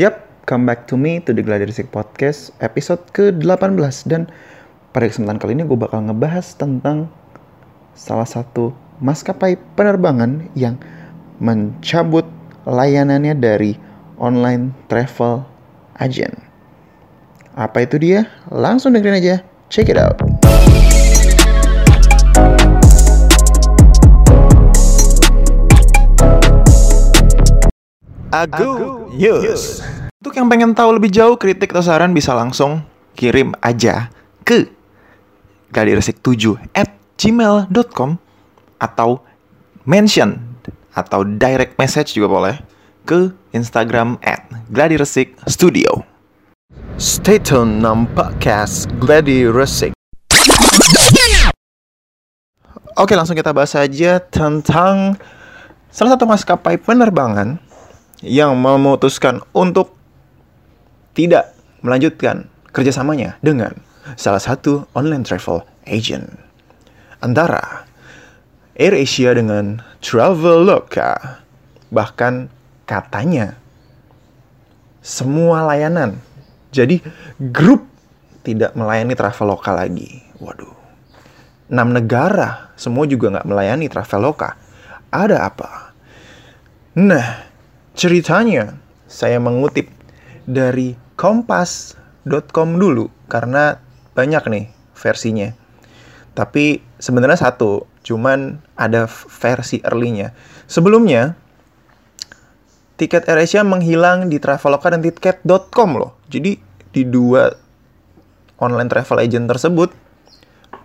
Yap, come back to me to the Gladiresik Podcast episode ke-18 dan pada kesempatan kali ini gue bakal ngebahas tentang salah satu maskapai penerbangan yang mencabut layanannya dari online travel agent. Apa itu dia? Langsung dengerin aja. Check it out. Agu News. Untuk yang pengen tahu lebih jauh kritik atau saran bisa langsung kirim aja ke gladiresik7 at gmail.com atau mention atau direct message juga boleh ke Instagram at gladiresik studio. Stay tune nam podcast Gladiresik. Oke langsung kita bahas aja tentang salah satu maskapai penerbangan yang memutuskan untuk tidak melanjutkan kerjasamanya dengan salah satu online travel agent. Antara AirAsia dengan Traveloka. Bahkan katanya semua layanan. Jadi grup tidak melayani Traveloka lagi. Waduh. Enam negara semua juga nggak melayani Traveloka. Ada apa? Nah, ceritanya saya mengutip dari kompas.com dulu karena banyak nih versinya. Tapi sebenarnya satu, cuman ada versi early-nya. Sebelumnya tiket AirAsia menghilang di Traveloka dan tiket.com loh. Jadi di dua online travel agent tersebut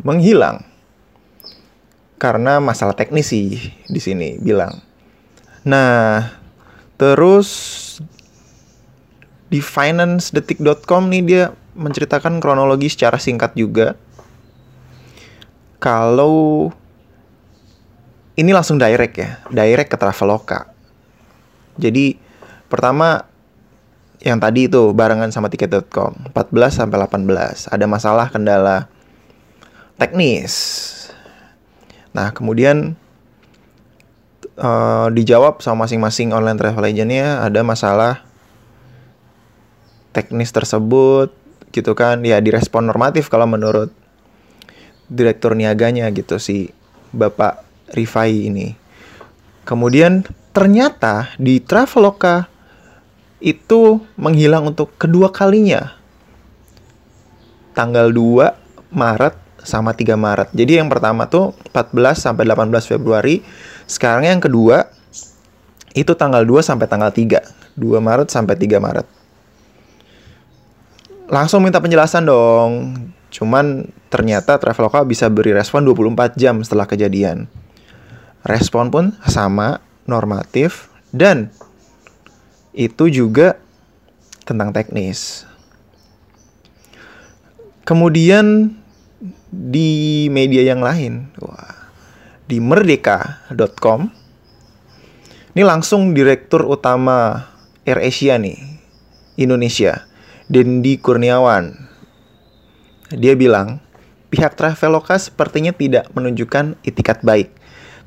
menghilang karena masalah teknis sih di sini bilang. Nah, terus di financedetik.com nih dia menceritakan kronologi secara singkat juga. Kalau ini langsung direct ya, direct ke Traveloka. Jadi pertama yang tadi itu barengan sama tiket.com 14 sampai 18 ada masalah kendala teknis Nah, kemudian uh, dijawab sama masing-masing online travel agentnya ada masalah teknis tersebut gitu kan ya direspon normatif kalau menurut direktur niaganya gitu si Bapak Rifai ini. Kemudian ternyata di Traveloka itu menghilang untuk kedua kalinya. Tanggal 2 Maret sama 3 Maret. Jadi yang pertama tuh 14 sampai 18 Februari. Sekarang yang kedua itu tanggal 2 sampai tanggal 3. 2 Maret sampai 3 Maret. Langsung minta penjelasan dong. Cuman ternyata Traveloka bisa beri respon 24 jam setelah kejadian. Respon pun sama, normatif, dan itu juga tentang teknis. Kemudian di media yang lain. Wah, di merdeka.com. Ini langsung direktur utama AirAsia nih, Indonesia, Dendi Kurniawan. Dia bilang, pihak Traveloka sepertinya tidak menunjukkan itikat baik.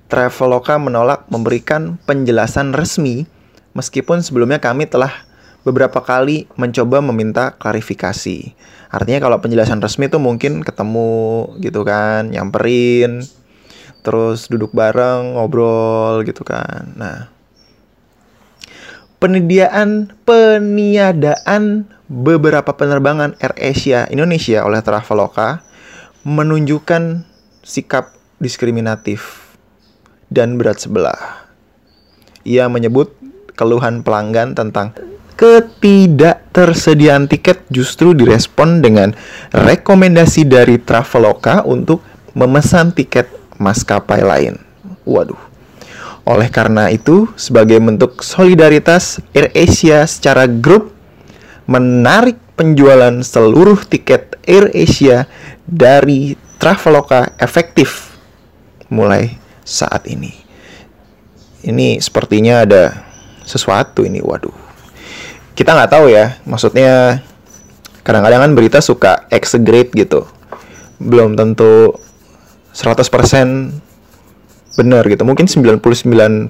Traveloka menolak memberikan penjelasan resmi meskipun sebelumnya kami telah beberapa kali mencoba meminta klarifikasi. Artinya kalau penjelasan resmi itu mungkin ketemu gitu kan, nyamperin, terus duduk bareng, ngobrol gitu kan. Nah, penyediaan peniadaan beberapa penerbangan AirAsia Indonesia oleh Traveloka menunjukkan sikap diskriminatif dan berat sebelah. Ia menyebut keluhan pelanggan tentang ketidaktersediaan tiket justru direspon dengan rekomendasi dari Traveloka untuk memesan tiket maskapai lain. Waduh. Oleh karena itu, sebagai bentuk solidaritas, AirAsia secara grup menarik penjualan seluruh tiket AirAsia dari Traveloka efektif mulai saat ini. Ini sepertinya ada sesuatu ini, waduh kita nggak tahu ya maksudnya kadang-kadang kan berita suka exaggerate gitu belum tentu 100% benar gitu mungkin 99%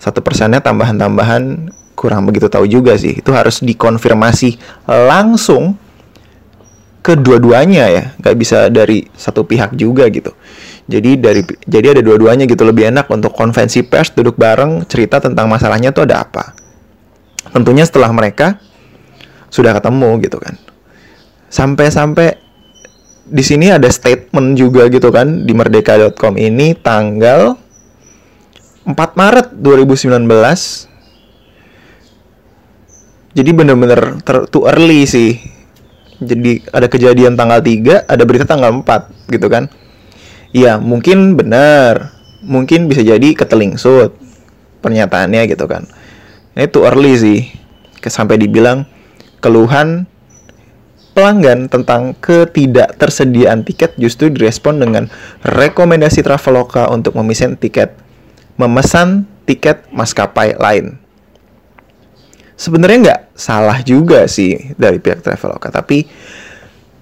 satu persennya tambahan-tambahan kurang begitu tahu juga sih. Itu harus dikonfirmasi langsung kedua-duanya ya, nggak bisa dari satu pihak juga gitu. Jadi dari jadi ada dua-duanya gitu lebih enak untuk konvensi pers duduk bareng cerita tentang masalahnya tuh ada apa. Tentunya setelah mereka sudah ketemu gitu kan. Sampai-sampai di sini ada statement juga gitu kan di merdeka.com ini tanggal 4 Maret 2019 jadi bener-bener too early sih. Jadi ada kejadian tanggal 3 ada berita tanggal 4 gitu kan. Ya mungkin benar mungkin bisa jadi ketelingsut pernyataannya gitu kan ini too early sih. Sampai dibilang keluhan pelanggan tentang ketidaktersediaan tiket justru direspon dengan rekomendasi Traveloka untuk memesan tiket memesan tiket maskapai lain. Sebenarnya nggak salah juga sih dari pihak Traveloka tapi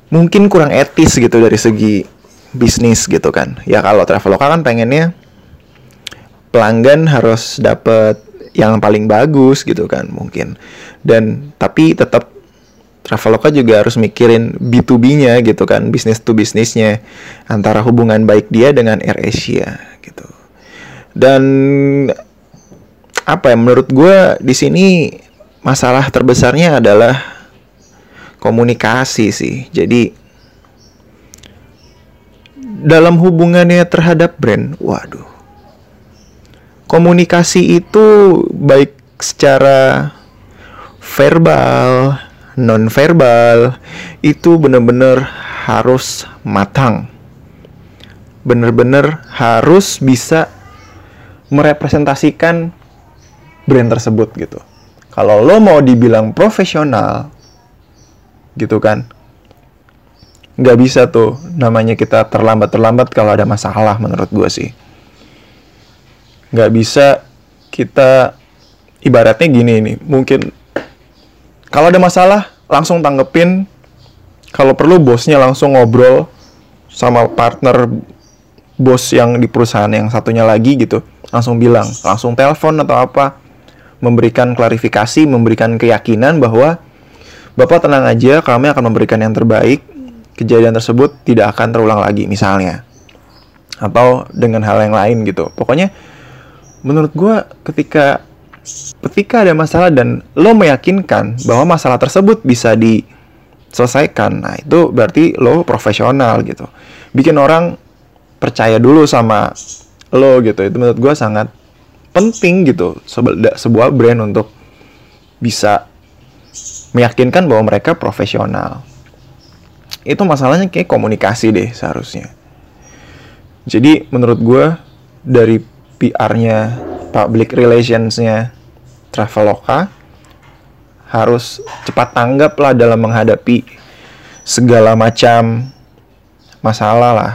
mungkin kurang etis gitu dari segi bisnis gitu kan. Ya kalau Traveloka kan pengennya pelanggan harus dapat yang paling bagus gitu kan mungkin dan tapi tetap Traveloka juga harus mikirin B2B-nya gitu kan, bisnis to bisnisnya antara hubungan baik dia dengan AirAsia gitu. Dan apa ya menurut gue di sini masalah terbesarnya adalah komunikasi sih. Jadi dalam hubungannya terhadap brand, waduh. Komunikasi itu baik secara verbal, non verbal itu benar-benar harus matang. Benar-benar harus bisa merepresentasikan brand tersebut gitu kalau lo mau dibilang profesional gitu kan nggak bisa tuh namanya kita terlambat terlambat kalau ada masalah menurut gue sih nggak bisa kita ibaratnya gini nih mungkin kalau ada masalah langsung tanggepin kalau perlu bosnya langsung ngobrol sama partner bos yang di perusahaan yang satunya lagi gitu langsung bilang langsung telepon atau apa memberikan klarifikasi, memberikan keyakinan bahwa Bapak tenang aja, kami akan memberikan yang terbaik. Kejadian tersebut tidak akan terulang lagi, misalnya. Atau dengan hal yang lain gitu. Pokoknya, menurut gue ketika ketika ada masalah dan lo meyakinkan bahwa masalah tersebut bisa diselesaikan, nah itu berarti lo profesional gitu. Bikin orang percaya dulu sama lo gitu. Itu menurut gue sangat penting gitu sebuah brand untuk bisa meyakinkan bahwa mereka profesional. Itu masalahnya kayak komunikasi deh seharusnya. Jadi menurut gue dari PR-nya, public relations-nya Traveloka harus cepat tanggap lah dalam menghadapi segala macam masalah lah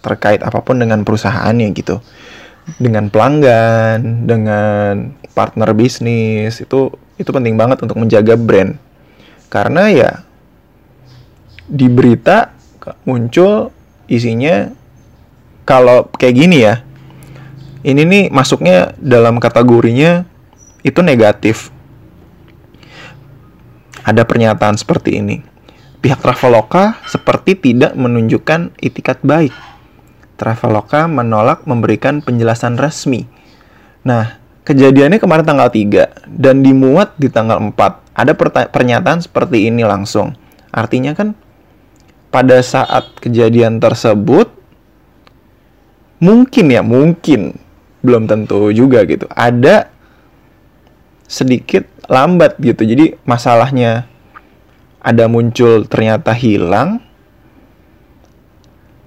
terkait apa pun dengan perusahaannya gitu dengan pelanggan, dengan partner bisnis itu itu penting banget untuk menjaga brand. Karena ya di berita muncul isinya kalau kayak gini ya. Ini nih masuknya dalam kategorinya itu negatif. Ada pernyataan seperti ini. Pihak Traveloka seperti tidak menunjukkan itikat baik Traveloka menolak memberikan penjelasan resmi. Nah, kejadiannya kemarin tanggal 3 dan dimuat di tanggal 4. Ada pernyataan seperti ini langsung. Artinya kan pada saat kejadian tersebut mungkin ya, mungkin belum tentu juga gitu. Ada sedikit lambat gitu. Jadi masalahnya ada muncul ternyata hilang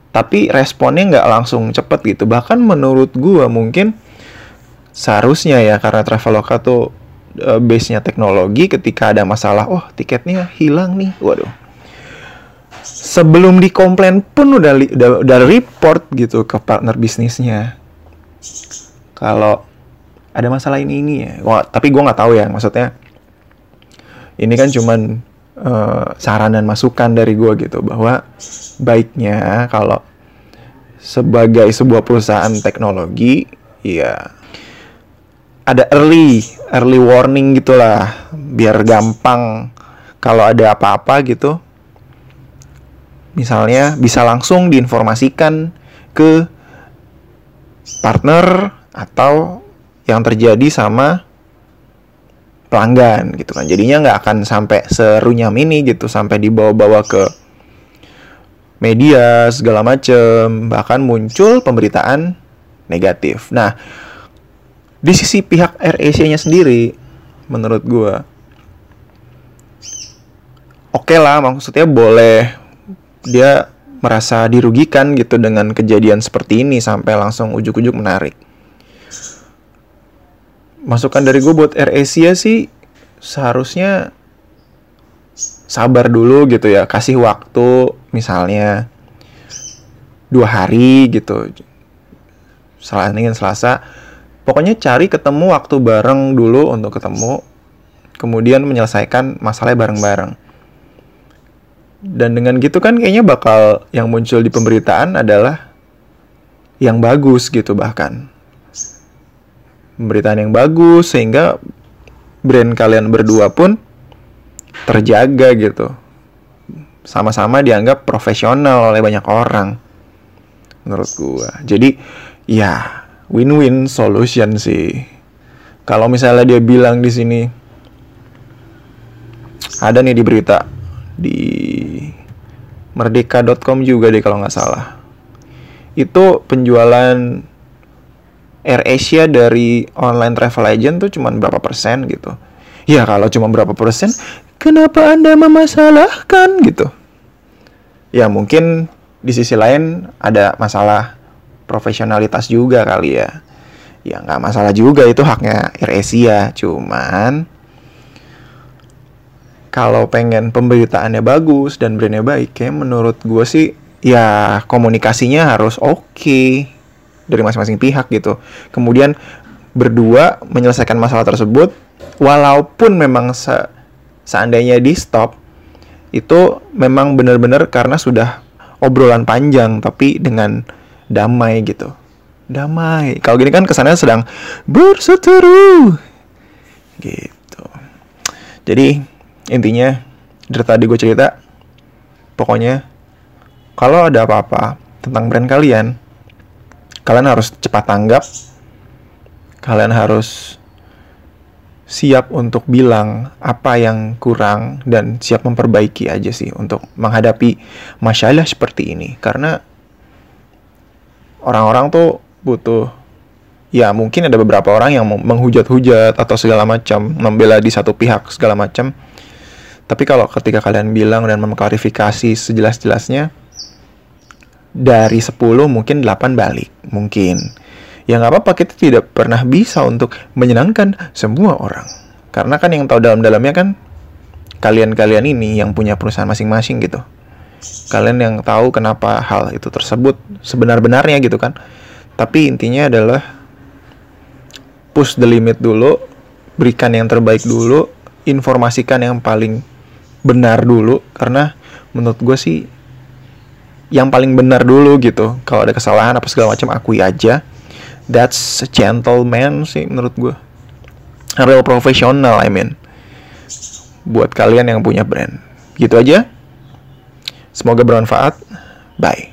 tapi responnya nggak langsung cepet gitu bahkan menurut gua mungkin seharusnya ya karena Traveloka tuh uh, base-nya teknologi ketika ada masalah oh tiketnya hilang nih waduh sebelum dikomplain pun udah udah, udah report gitu ke partner bisnisnya kalau ada masalah ini ini ya. Wah, tapi gua nggak tahu ya maksudnya ini kan cuman uh, saran dan masukan dari gue gitu bahwa baiknya kalau sebagai sebuah perusahaan teknologi ya ada early early warning gitulah biar gampang kalau ada apa-apa gitu. Misalnya bisa langsung diinformasikan ke partner atau yang terjadi sama pelanggan gitu kan. Jadinya nggak akan sampai serunyam ini gitu sampai dibawa-bawa ke media segala macem. Bahkan muncul pemberitaan negatif. Nah di sisi pihak AirAsia nya sendiri menurut gue oke okay lah maksudnya boleh. Dia merasa dirugikan gitu dengan kejadian seperti ini sampai langsung ujuk-ujuk menarik masukan dari gue buat Air Asia sih seharusnya sabar dulu gitu ya kasih waktu misalnya dua hari gitu. Salah ingin Selasa. Pokoknya cari ketemu waktu bareng dulu untuk ketemu kemudian menyelesaikan masalahnya bareng-bareng. Dan dengan gitu kan kayaknya bakal yang muncul di pemberitaan adalah yang bagus gitu bahkan pemberitaan yang bagus sehingga brand kalian berdua pun terjaga gitu. Sama-sama dianggap profesional oleh banyak orang. Menurut gua. Jadi ya win-win solution sih. Kalau misalnya dia bilang di sini ada nih di berita di merdeka.com juga deh kalau nggak salah. Itu penjualan Air Asia dari online travel agent tuh cuma berapa persen gitu. Ya kalau cuma berapa persen, kenapa Anda memasalahkan gitu? Ya mungkin di sisi lain ada masalah profesionalitas juga kali ya. Ya nggak masalah juga itu haknya Air Asia, cuman kalau pengen pemberitaannya bagus dan brandnya baik, kayak menurut gue sih ya komunikasinya harus oke. Okay dari masing-masing pihak gitu. Kemudian berdua menyelesaikan masalah tersebut walaupun memang se seandainya di stop itu memang benar-benar karena sudah obrolan panjang tapi dengan damai gitu. Damai. Kalau gini kan kesannya sedang berseteru. Gitu. Jadi intinya dari tadi gue cerita pokoknya kalau ada apa-apa tentang brand kalian kalian harus cepat tanggap. Kalian harus siap untuk bilang apa yang kurang dan siap memperbaiki aja sih untuk menghadapi masalah seperti ini. Karena orang-orang tuh butuh ya mungkin ada beberapa orang yang menghujat-hujat atau segala macam membela di satu pihak segala macam. Tapi kalau ketika kalian bilang dan mengklarifikasi sejelas-jelasnya dari 10 mungkin 8 balik mungkin. Ya nggak apa-apa kita tidak pernah bisa untuk menyenangkan semua orang. Karena kan yang tahu dalam-dalamnya kan kalian-kalian ini yang punya perusahaan masing-masing gitu. Kalian yang tahu kenapa hal itu tersebut sebenar-benarnya gitu kan. Tapi intinya adalah push the limit dulu berikan yang terbaik dulu informasikan yang paling benar dulu. Karena menurut gue sih yang paling benar dulu gitu. Kalau ada kesalahan apa segala macam akui aja. That's a gentleman sih menurut gue real professional I mean. Buat kalian yang punya brand. Gitu aja. Semoga bermanfaat. Bye